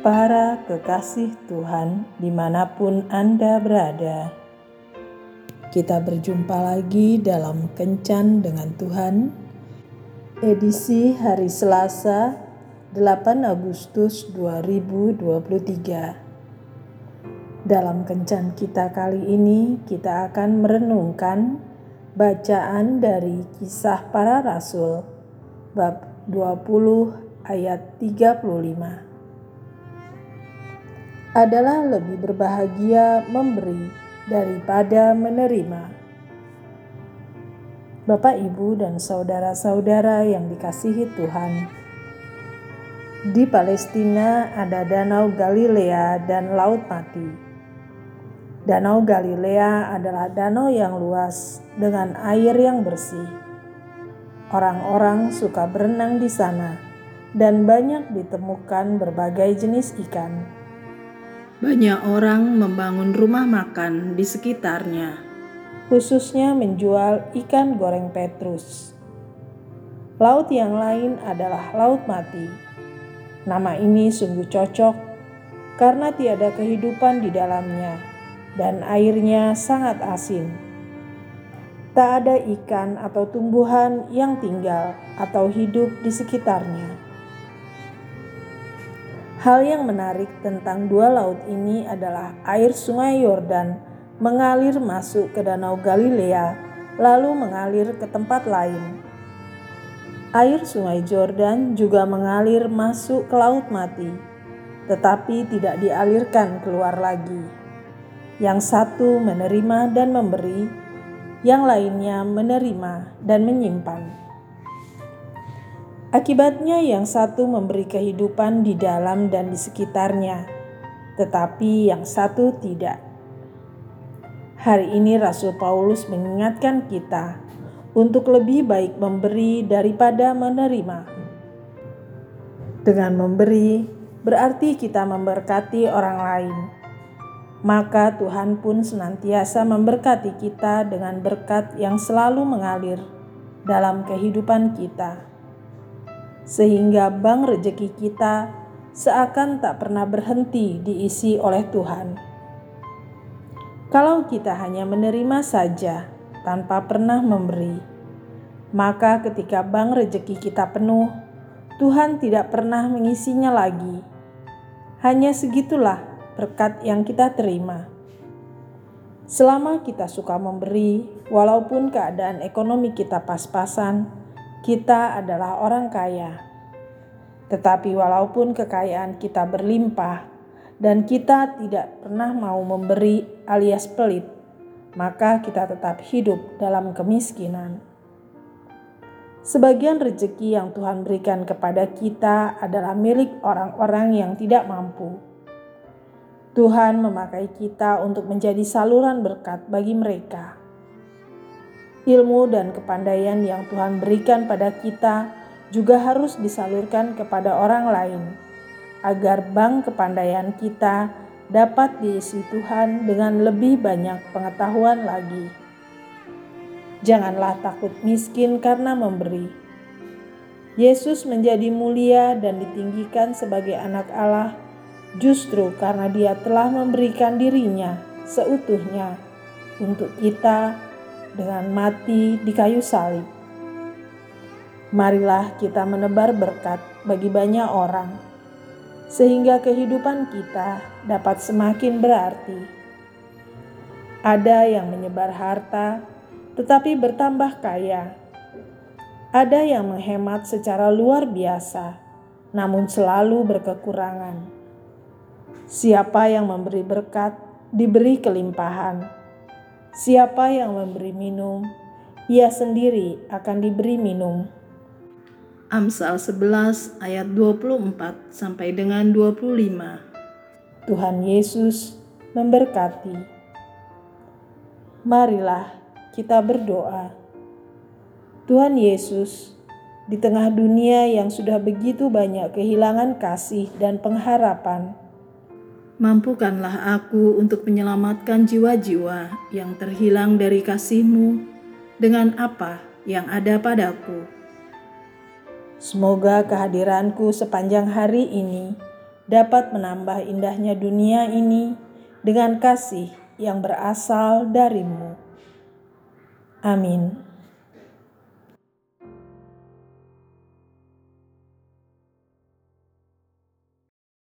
para kekasih Tuhan di mana pun Anda berada. Kita berjumpa lagi dalam Kencan dengan Tuhan, edisi hari Selasa 8 Agustus 2023. Dalam Kencan kita kali ini, kita akan merenungkan bacaan dari kisah para rasul, bab 20 ayat 35 adalah lebih berbahagia memberi daripada menerima. Bapak, ibu, dan saudara-saudara yang dikasihi Tuhan, di Palestina ada Danau Galilea dan Laut Mati. Danau Galilea adalah danau yang luas dengan air yang bersih. Orang-orang suka berenang di sana, dan banyak ditemukan berbagai jenis ikan banyak orang membangun rumah makan di sekitarnya, khususnya menjual ikan goreng Petrus. Laut yang lain adalah Laut Mati. Nama ini sungguh cocok karena tiada kehidupan di dalamnya dan airnya sangat asin. Tak ada ikan atau tumbuhan yang tinggal atau hidup di sekitarnya. Hal yang menarik tentang dua laut ini adalah air Sungai Yordan mengalir masuk ke Danau Galilea, lalu mengalir ke tempat lain. Air Sungai Jordan juga mengalir masuk ke Laut Mati, tetapi tidak dialirkan keluar lagi. Yang satu menerima dan memberi, yang lainnya menerima dan menyimpan. Akibatnya, yang satu memberi kehidupan di dalam dan di sekitarnya, tetapi yang satu tidak. Hari ini, Rasul Paulus mengingatkan kita untuk lebih baik memberi daripada menerima. Dengan memberi, berarti kita memberkati orang lain. Maka Tuhan pun senantiasa memberkati kita dengan berkat yang selalu mengalir dalam kehidupan kita sehingga bank rejeki kita seakan tak pernah berhenti diisi oleh Tuhan. Kalau kita hanya menerima saja tanpa pernah memberi, maka ketika bank rejeki kita penuh, Tuhan tidak pernah mengisinya lagi. Hanya segitulah berkat yang kita terima. Selama kita suka memberi, walaupun keadaan ekonomi kita pas-pasan, kita adalah orang kaya. Tetapi walaupun kekayaan kita berlimpah dan kita tidak pernah mau memberi alias pelit, maka kita tetap hidup dalam kemiskinan. Sebagian rezeki yang Tuhan berikan kepada kita adalah milik orang-orang yang tidak mampu. Tuhan memakai kita untuk menjadi saluran berkat bagi mereka ilmu dan kepandaian yang Tuhan berikan pada kita juga harus disalurkan kepada orang lain, agar bank kepandaian kita dapat diisi Tuhan dengan lebih banyak pengetahuan lagi. Janganlah takut miskin karena memberi. Yesus menjadi mulia dan ditinggikan sebagai Anak Allah justru karena Dia telah memberikan dirinya seutuhnya untuk kita dengan mati di kayu salib. Marilah kita menebar berkat bagi banyak orang, sehingga kehidupan kita dapat semakin berarti. Ada yang menyebar harta, tetapi bertambah kaya. Ada yang menghemat secara luar biasa, namun selalu berkekurangan. Siapa yang memberi berkat, diberi kelimpahan Siapa yang memberi minum, ia sendiri akan diberi minum. Amsal 11 ayat 24 sampai dengan 25. Tuhan Yesus memberkati. Marilah kita berdoa. Tuhan Yesus, di tengah dunia yang sudah begitu banyak kehilangan kasih dan pengharapan, Mampukanlah aku untuk menyelamatkan jiwa-jiwa yang terhilang dari kasih-Mu dengan apa yang ada padaku. Semoga kehadiranku sepanjang hari ini dapat menambah indahnya dunia ini dengan kasih yang berasal darimu. Amin.